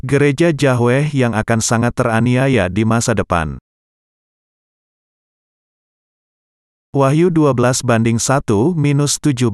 Gereja Yahweh yang akan sangat teraniaya di masa depan. Wahyu 12 banding 1 minus 17.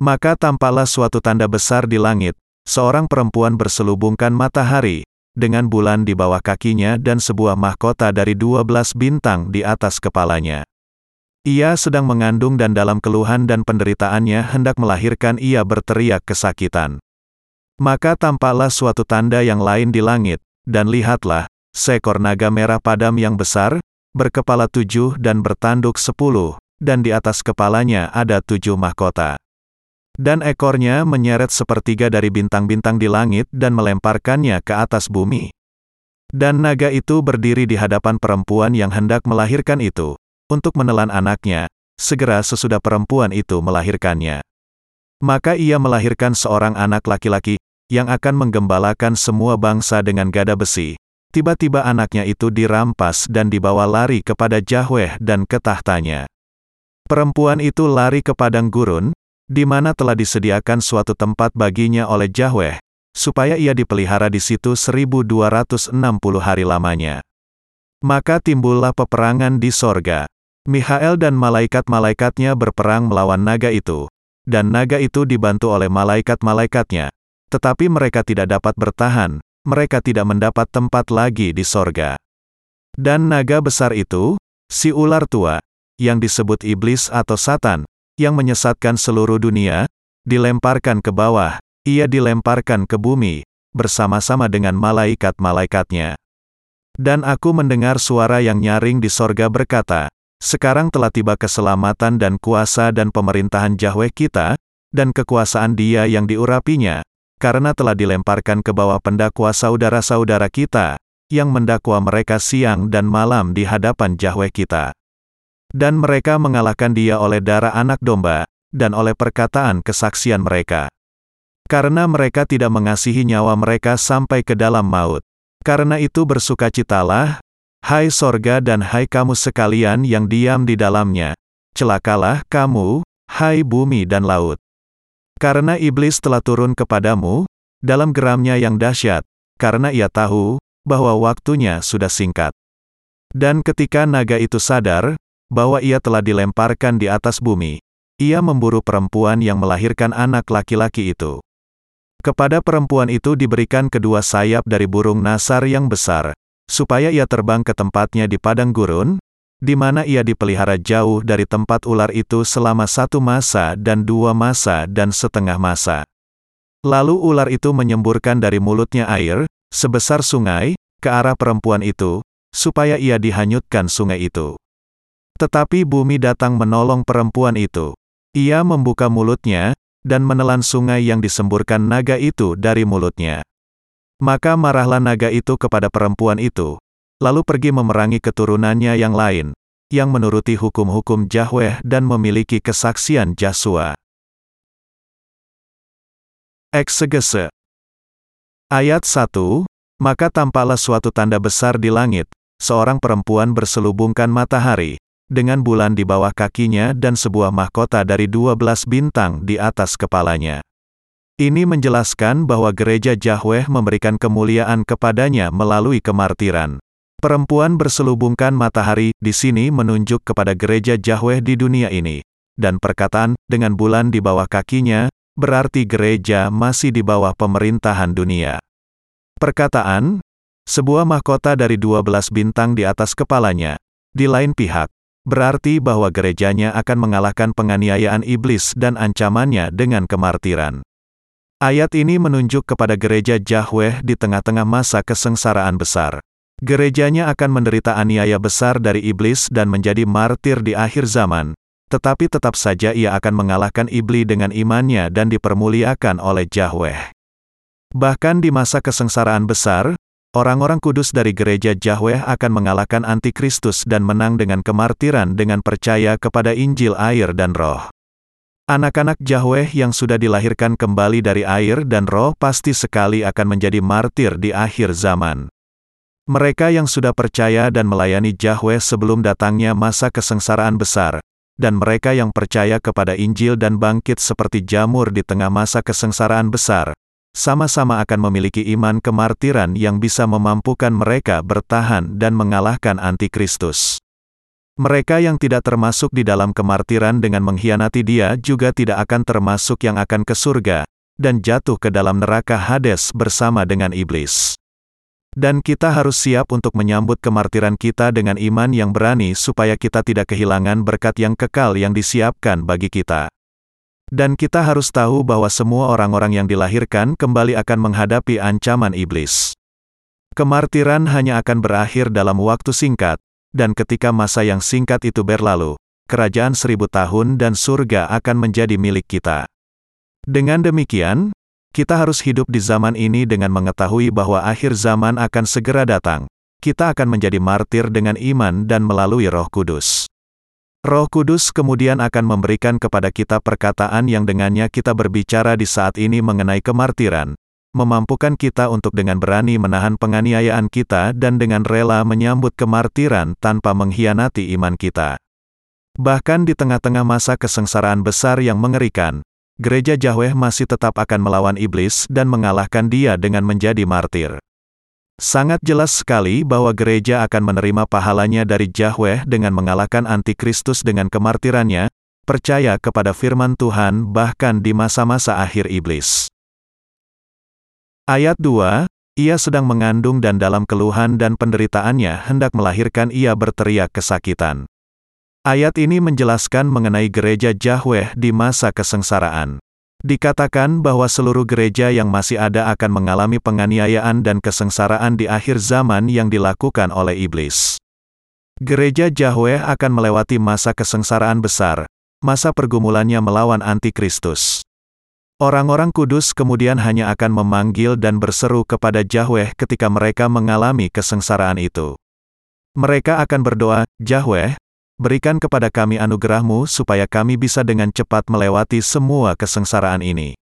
Maka tampaklah suatu tanda besar di langit, seorang perempuan berselubungkan matahari, dengan bulan di bawah kakinya dan sebuah mahkota dari 12 bintang di atas kepalanya. Ia sedang mengandung dan dalam keluhan dan penderitaannya hendak melahirkan ia berteriak kesakitan. Maka tampaklah suatu tanda yang lain di langit, dan lihatlah, seekor naga merah padam yang besar, berkepala tujuh dan bertanduk sepuluh, dan di atas kepalanya ada tujuh mahkota. Dan ekornya menyeret sepertiga dari bintang-bintang di langit dan melemparkannya ke atas bumi. Dan naga itu berdiri di hadapan perempuan yang hendak melahirkan itu, untuk menelan anaknya, segera sesudah perempuan itu melahirkannya. Maka ia melahirkan seorang anak laki-laki, yang akan menggembalakan semua bangsa dengan gada besi. Tiba-tiba anaknya itu dirampas dan dibawa lari kepada Yahweh dan ke tahtanya. Perempuan itu lari ke padang gurun, di mana telah disediakan suatu tempat baginya oleh Yahweh, supaya ia dipelihara di situ 1260 hari lamanya. Maka timbullah peperangan di sorga. Mihael dan malaikat-malaikatnya berperang melawan naga itu, dan naga itu dibantu oleh malaikat-malaikatnya. Tetapi mereka tidak dapat bertahan, mereka tidak mendapat tempat lagi di sorga. Dan naga besar itu, si ular tua, yang disebut iblis atau satan, yang menyesatkan seluruh dunia, dilemparkan ke bawah, ia dilemparkan ke bumi, bersama-sama dengan malaikat-malaikatnya. Dan aku mendengar suara yang nyaring di sorga berkata, sekarang telah tiba keselamatan dan kuasa dan pemerintahan Yahweh kita, dan kekuasaan dia yang diurapinya, karena telah dilemparkan ke bawah pendakwa saudara-saudara kita, yang mendakwa mereka siang dan malam di hadapan Yahweh kita. Dan mereka mengalahkan dia oleh darah anak domba, dan oleh perkataan kesaksian mereka. Karena mereka tidak mengasihi nyawa mereka sampai ke dalam maut. Karena itu bersukacitalah, Hai sorga dan hai kamu sekalian yang diam di dalamnya, celakalah kamu, hai bumi dan laut. Karena iblis telah turun kepadamu, dalam geramnya yang dahsyat, karena ia tahu, bahwa waktunya sudah singkat. Dan ketika naga itu sadar, bahwa ia telah dilemparkan di atas bumi, ia memburu perempuan yang melahirkan anak laki-laki itu. Kepada perempuan itu diberikan kedua sayap dari burung nasar yang besar, supaya ia terbang ke tempatnya di padang gurun, di mana ia dipelihara jauh dari tempat ular itu selama satu masa dan dua masa dan setengah masa. Lalu ular itu menyemburkan dari mulutnya air, sebesar sungai, ke arah perempuan itu, supaya ia dihanyutkan sungai itu. Tetapi bumi datang menolong perempuan itu. Ia membuka mulutnya, dan menelan sungai yang disemburkan naga itu dari mulutnya. Maka marahlah naga itu kepada perempuan itu, lalu pergi memerangi keturunannya yang lain, yang menuruti hukum-hukum Yahweh dan memiliki kesaksian Jasua. Eksegese Ayat 1, Maka tampaklah suatu tanda besar di langit, seorang perempuan berselubungkan matahari, dengan bulan di bawah kakinya dan sebuah mahkota dari dua belas bintang di atas kepalanya. Ini menjelaskan bahwa gereja Yahweh memberikan kemuliaan kepadanya melalui kemartiran. Perempuan berselubungkan matahari di sini menunjuk kepada gereja Yahweh di dunia ini. Dan perkataan, dengan bulan di bawah kakinya, berarti gereja masih di bawah pemerintahan dunia. Perkataan, sebuah mahkota dari 12 bintang di atas kepalanya, di lain pihak, berarti bahwa gerejanya akan mengalahkan penganiayaan iblis dan ancamannya dengan kemartiran. Ayat ini menunjuk kepada gereja Yahweh di tengah-tengah masa kesengsaraan besar. Gerejanya akan menderita aniaya besar dari iblis dan menjadi martir di akhir zaman, tetapi tetap saja ia akan mengalahkan iblis dengan imannya dan dipermuliakan oleh Yahweh. Bahkan di masa kesengsaraan besar, orang-orang kudus dari gereja Yahweh akan mengalahkan antikristus dan menang dengan kemartiran dengan percaya kepada Injil air dan roh. Anak-anak Yahweh yang sudah dilahirkan kembali dari air dan roh pasti sekali akan menjadi martir di akhir zaman. Mereka yang sudah percaya dan melayani Yahweh sebelum datangnya masa kesengsaraan besar, dan mereka yang percaya kepada Injil dan bangkit seperti jamur di tengah masa kesengsaraan besar, sama-sama akan memiliki iman kemartiran yang bisa memampukan mereka bertahan dan mengalahkan antikristus. Mereka yang tidak termasuk di dalam kemartiran dengan mengkhianati dia juga tidak akan termasuk yang akan ke surga, dan jatuh ke dalam neraka Hades bersama dengan iblis. Dan kita harus siap untuk menyambut kemartiran kita dengan iman yang berani supaya kita tidak kehilangan berkat yang kekal yang disiapkan bagi kita. Dan kita harus tahu bahwa semua orang-orang yang dilahirkan kembali akan menghadapi ancaman iblis. Kemartiran hanya akan berakhir dalam waktu singkat, dan ketika masa yang singkat itu berlalu, kerajaan seribu tahun dan surga akan menjadi milik kita. Dengan demikian, kita harus hidup di zaman ini dengan mengetahui bahwa akhir zaman akan segera datang. Kita akan menjadi martir dengan iman dan melalui Roh Kudus. Roh Kudus kemudian akan memberikan kepada kita perkataan yang dengannya kita berbicara di saat ini mengenai kemartiran, memampukan kita untuk dengan berani menahan penganiayaan kita dan dengan rela menyambut kemartiran tanpa mengkhianati iman kita. Bahkan di tengah-tengah masa kesengsaraan besar yang mengerikan, gereja Yahweh masih tetap akan melawan iblis dan mengalahkan dia dengan menjadi martir. Sangat jelas sekali bahwa gereja akan menerima pahalanya dari Yahweh dengan mengalahkan antikristus dengan kemartirannya, percaya kepada firman Tuhan bahkan di masa-masa akhir iblis. Ayat 2, ia sedang mengandung dan dalam keluhan dan penderitaannya hendak melahirkan ia berteriak kesakitan. Ayat ini menjelaskan mengenai gereja Yahweh di masa kesengsaraan. Dikatakan bahwa seluruh gereja yang masih ada akan mengalami penganiayaan dan kesengsaraan di akhir zaman yang dilakukan oleh iblis. Gereja Yahweh akan melewati masa kesengsaraan besar, masa pergumulannya melawan antikristus. Orang-orang kudus kemudian hanya akan memanggil dan berseru kepada Yahweh ketika mereka mengalami kesengsaraan itu. Mereka akan berdoa, Yahweh, berikan kepada kami anugerahmu supaya kami bisa dengan cepat melewati semua kesengsaraan ini.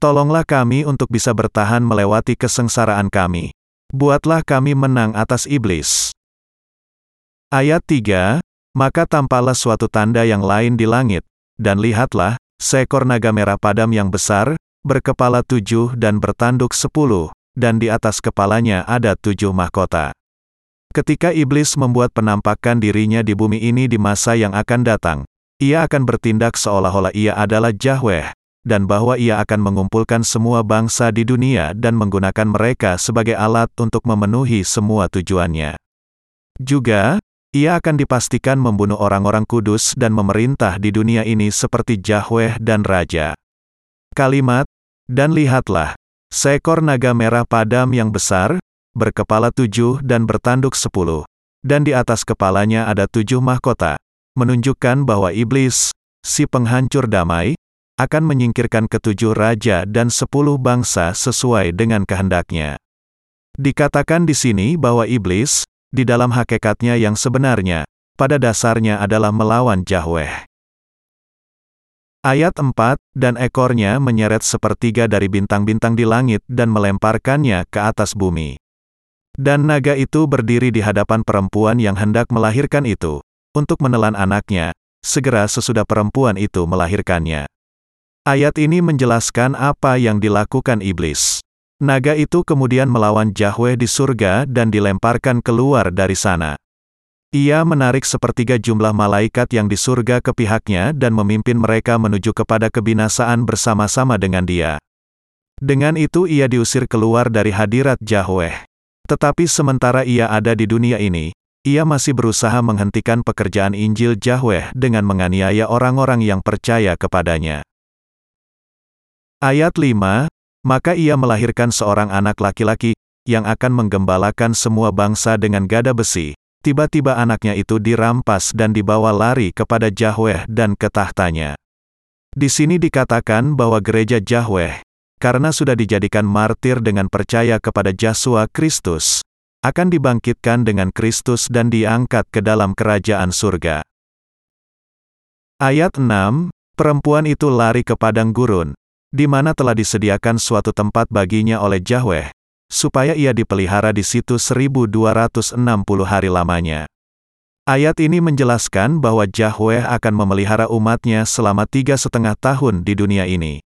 Tolonglah kami untuk bisa bertahan melewati kesengsaraan kami. Buatlah kami menang atas iblis. Ayat 3, Maka tampaklah suatu tanda yang lain di langit, dan lihatlah, seekor naga merah padam yang besar, berkepala tujuh dan bertanduk sepuluh, dan di atas kepalanya ada tujuh mahkota. Ketika iblis membuat penampakan dirinya di bumi ini di masa yang akan datang, ia akan bertindak seolah-olah ia adalah Yahweh, dan bahwa ia akan mengumpulkan semua bangsa di dunia dan menggunakan mereka sebagai alat untuk memenuhi semua tujuannya. Juga, ia akan dipastikan membunuh orang-orang kudus dan memerintah di dunia ini seperti Yahweh dan Raja. Kalimat, dan lihatlah, seekor naga merah padam yang besar, berkepala tujuh dan bertanduk sepuluh, dan di atas kepalanya ada tujuh mahkota, menunjukkan bahwa iblis, si penghancur damai, akan menyingkirkan ketujuh raja dan sepuluh bangsa sesuai dengan kehendaknya. Dikatakan di sini bahwa iblis, di dalam hakikatnya yang sebenarnya, pada dasarnya adalah melawan Yahweh. Ayat 4, dan ekornya menyeret sepertiga dari bintang-bintang di langit dan melemparkannya ke atas bumi. Dan naga itu berdiri di hadapan perempuan yang hendak melahirkan itu, untuk menelan anaknya, segera sesudah perempuan itu melahirkannya. Ayat ini menjelaskan apa yang dilakukan iblis. Naga itu kemudian melawan Yahweh di surga dan dilemparkan keluar dari sana. Ia menarik sepertiga jumlah malaikat yang di surga ke pihaknya dan memimpin mereka menuju kepada kebinasaan bersama-sama dengan dia. Dengan itu ia diusir keluar dari hadirat Yahweh. Tetapi sementara ia ada di dunia ini, ia masih berusaha menghentikan pekerjaan Injil Yahweh dengan menganiaya orang-orang yang percaya kepadanya. Ayat 5, Maka ia melahirkan seorang anak laki-laki, yang akan menggembalakan semua bangsa dengan gada besi. Tiba-tiba anaknya itu dirampas dan dibawa lari kepada Yahweh dan ke tahtanya. Di sini dikatakan bahwa gereja Yahweh, karena sudah dijadikan martir dengan percaya kepada Yesus Kristus, akan dibangkitkan dengan Kristus dan diangkat ke dalam kerajaan surga. Ayat 6, perempuan itu lari ke padang gurun, di mana telah disediakan suatu tempat baginya oleh Yahweh, supaya ia dipelihara di situ 1260 hari lamanya. Ayat ini menjelaskan bahwa Yahweh akan memelihara umatnya selama tiga setengah tahun di dunia ini.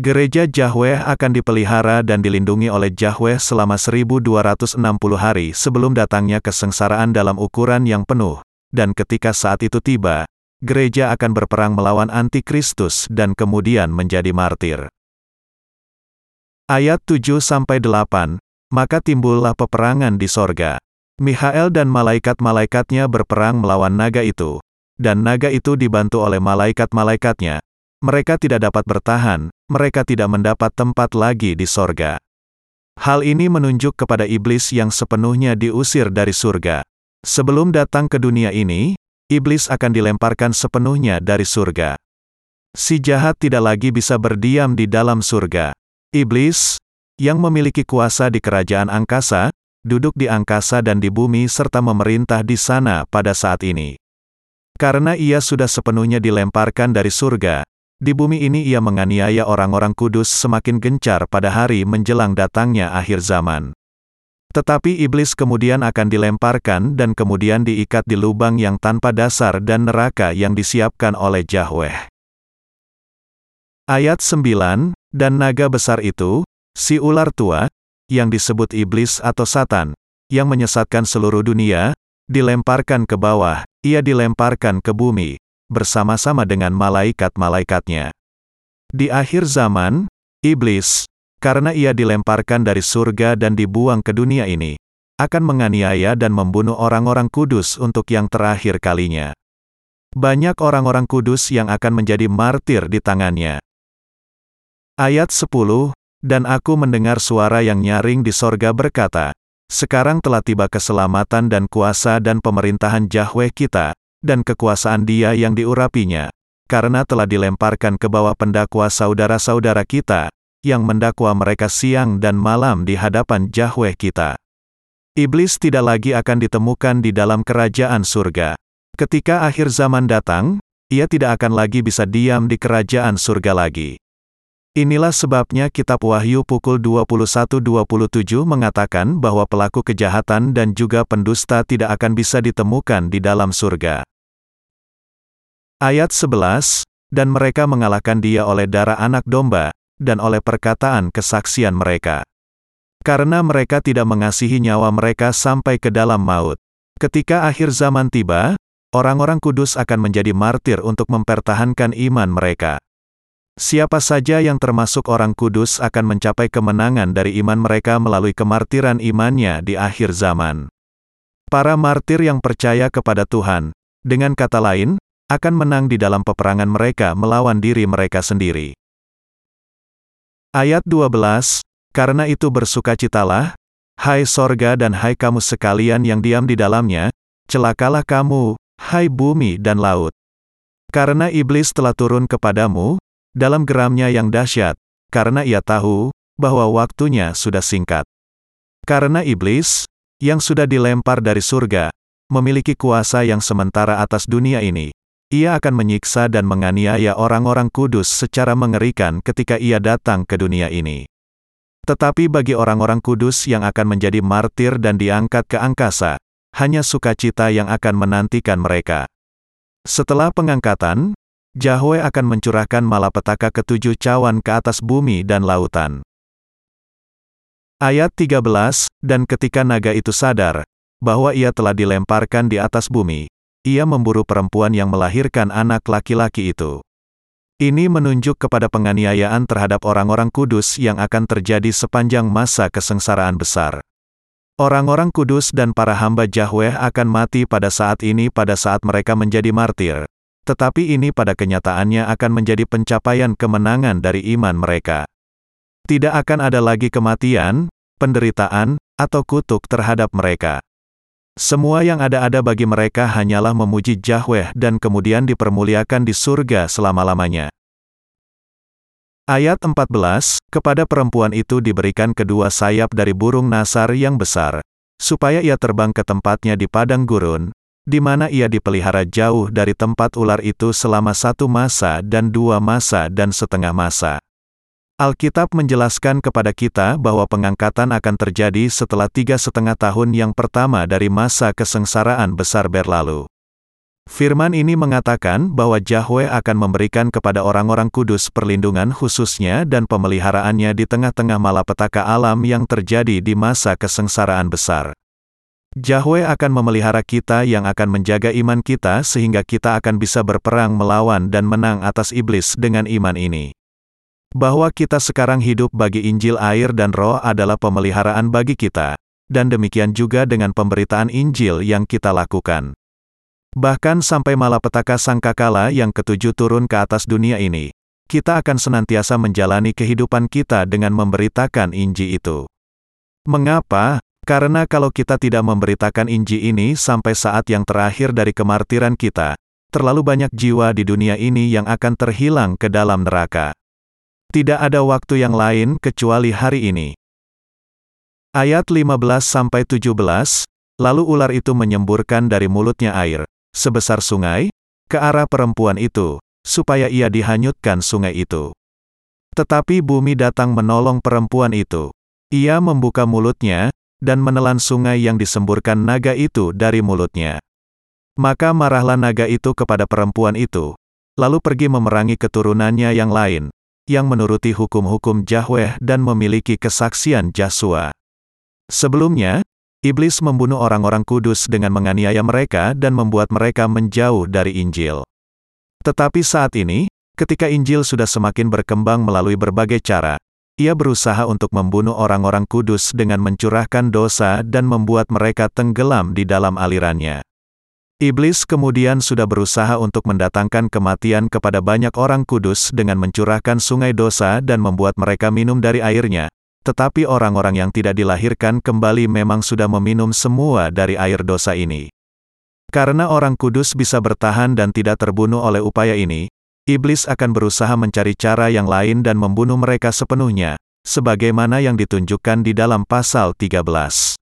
Gereja Yahweh akan dipelihara dan dilindungi oleh Yahweh selama 1260 hari sebelum datangnya kesengsaraan dalam ukuran yang penuh, dan ketika saat itu tiba, gereja akan berperang melawan antikristus dan kemudian menjadi martir. Ayat 7-8, Maka timbullah peperangan di sorga. Mihael dan malaikat-malaikatnya berperang melawan naga itu, dan naga itu dibantu oleh malaikat-malaikatnya, mereka tidak dapat bertahan, mereka tidak mendapat tempat lagi di sorga. Hal ini menunjuk kepada iblis yang sepenuhnya diusir dari surga. Sebelum datang ke dunia ini, iblis akan dilemparkan sepenuhnya dari surga. Si jahat tidak lagi bisa berdiam di dalam surga. Iblis, yang memiliki kuasa di kerajaan angkasa, duduk di angkasa dan di bumi serta memerintah di sana pada saat ini. Karena ia sudah sepenuhnya dilemparkan dari surga, di bumi ini ia menganiaya orang-orang kudus semakin gencar pada hari menjelang datangnya akhir zaman. Tetapi iblis kemudian akan dilemparkan dan kemudian diikat di lubang yang tanpa dasar dan neraka yang disiapkan oleh Yahweh. Ayat 9, Dan naga besar itu, si ular tua, yang disebut iblis atau satan, yang menyesatkan seluruh dunia, dilemparkan ke bawah, ia dilemparkan ke bumi, bersama-sama dengan malaikat-malaikatnya. Di akhir zaman, iblis, karena ia dilemparkan dari surga dan dibuang ke dunia ini, akan menganiaya dan membunuh orang-orang kudus untuk yang terakhir kalinya. Banyak orang-orang kudus yang akan menjadi martir di tangannya. Ayat 10, Dan aku mendengar suara yang nyaring di sorga berkata, Sekarang telah tiba keselamatan dan kuasa dan pemerintahan Yahweh kita, dan kekuasaan dia yang diurapinya, karena telah dilemparkan ke bawah pendakwa saudara-saudara kita, yang mendakwa mereka siang dan malam di hadapan Yahweh kita. Iblis tidak lagi akan ditemukan di dalam kerajaan surga. Ketika akhir zaman datang, ia tidak akan lagi bisa diam di kerajaan surga lagi. Inilah sebabnya kitab Wahyu pukul 21.27 mengatakan bahwa pelaku kejahatan dan juga pendusta tidak akan bisa ditemukan di dalam surga. Ayat 11, dan mereka mengalahkan dia oleh darah anak domba, dan oleh perkataan kesaksian mereka. Karena mereka tidak mengasihi nyawa mereka sampai ke dalam maut. Ketika akhir zaman tiba, orang-orang kudus akan menjadi martir untuk mempertahankan iman mereka. Siapa saja yang termasuk orang kudus akan mencapai kemenangan dari iman mereka melalui kemartiran imannya di akhir zaman. Para martir yang percaya kepada Tuhan, dengan kata lain, akan menang di dalam peperangan mereka melawan diri mereka sendiri. Ayat 12, Karena itu bersukacitalah, hai sorga dan hai kamu sekalian yang diam di dalamnya, celakalah kamu, hai bumi dan laut. Karena iblis telah turun kepadamu, dalam geramnya yang dahsyat, karena ia tahu, bahwa waktunya sudah singkat. Karena iblis, yang sudah dilempar dari surga, memiliki kuasa yang sementara atas dunia ini, ia akan menyiksa dan menganiaya orang-orang kudus secara mengerikan ketika ia datang ke dunia ini. Tetapi bagi orang-orang kudus yang akan menjadi martir dan diangkat ke angkasa, hanya sukacita yang akan menantikan mereka. Setelah pengangkatan, Yahweh akan mencurahkan malapetaka ketujuh cawan ke atas bumi dan lautan. Ayat 13, Dan ketika naga itu sadar, bahwa ia telah dilemparkan di atas bumi, ia memburu perempuan yang melahirkan anak laki-laki itu. Ini menunjuk kepada penganiayaan terhadap orang-orang kudus yang akan terjadi sepanjang masa kesengsaraan besar. Orang-orang kudus dan para hamba Yahweh akan mati pada saat ini pada saat mereka menjadi martir. Tetapi ini pada kenyataannya akan menjadi pencapaian kemenangan dari iman mereka. Tidak akan ada lagi kematian, penderitaan, atau kutuk terhadap mereka. Semua yang ada-ada bagi mereka hanyalah memuji Yahweh dan kemudian dipermuliakan di surga selama-lamanya. Ayat 14, kepada perempuan itu diberikan kedua sayap dari burung nasar yang besar, supaya ia terbang ke tempatnya di padang gurun, di mana ia dipelihara jauh dari tempat ular itu selama satu masa dan dua masa dan setengah masa. Alkitab menjelaskan kepada kita bahwa pengangkatan akan terjadi setelah tiga setengah tahun yang pertama dari masa kesengsaraan besar berlalu. Firman ini mengatakan bahwa Yahweh akan memberikan kepada orang-orang kudus perlindungan khususnya dan pemeliharaannya di tengah-tengah malapetaka alam yang terjadi di masa kesengsaraan besar. Yahweh akan memelihara kita yang akan menjaga iman kita sehingga kita akan bisa berperang melawan dan menang atas iblis dengan iman ini. Bahwa kita sekarang hidup bagi Injil air dan roh adalah pemeliharaan bagi kita, dan demikian juga dengan pemberitaan Injil yang kita lakukan. Bahkan sampai malapetaka sangkakala yang ketujuh turun ke atas dunia ini, kita akan senantiasa menjalani kehidupan kita dengan memberitakan Injil itu. Mengapa? Karena kalau kita tidak memberitakan Injil ini sampai saat yang terakhir dari kemartiran kita, terlalu banyak jiwa di dunia ini yang akan terhilang ke dalam neraka. Tidak ada waktu yang lain kecuali hari ini. Ayat 15-17, Lalu ular itu menyemburkan dari mulutnya air, sebesar sungai, ke arah perempuan itu, supaya ia dihanyutkan sungai itu. Tetapi bumi datang menolong perempuan itu. Ia membuka mulutnya, dan menelan sungai yang disemburkan naga itu dari mulutnya. Maka marahlah naga itu kepada perempuan itu, lalu pergi memerangi keturunannya yang lain, yang menuruti hukum-hukum Yahweh dan memiliki kesaksian Jasua. Sebelumnya, Iblis membunuh orang-orang kudus dengan menganiaya mereka dan membuat mereka menjauh dari Injil. Tetapi saat ini, ketika Injil sudah semakin berkembang melalui berbagai cara, ia berusaha untuk membunuh orang-orang kudus dengan mencurahkan dosa dan membuat mereka tenggelam di dalam alirannya. Iblis kemudian sudah berusaha untuk mendatangkan kematian kepada banyak orang kudus dengan mencurahkan sungai dosa dan membuat mereka minum dari airnya, tetapi orang-orang yang tidak dilahirkan kembali memang sudah meminum semua dari air dosa ini. Karena orang kudus bisa bertahan dan tidak terbunuh oleh upaya ini, iblis akan berusaha mencari cara yang lain dan membunuh mereka sepenuhnya, sebagaimana yang ditunjukkan di dalam pasal 13.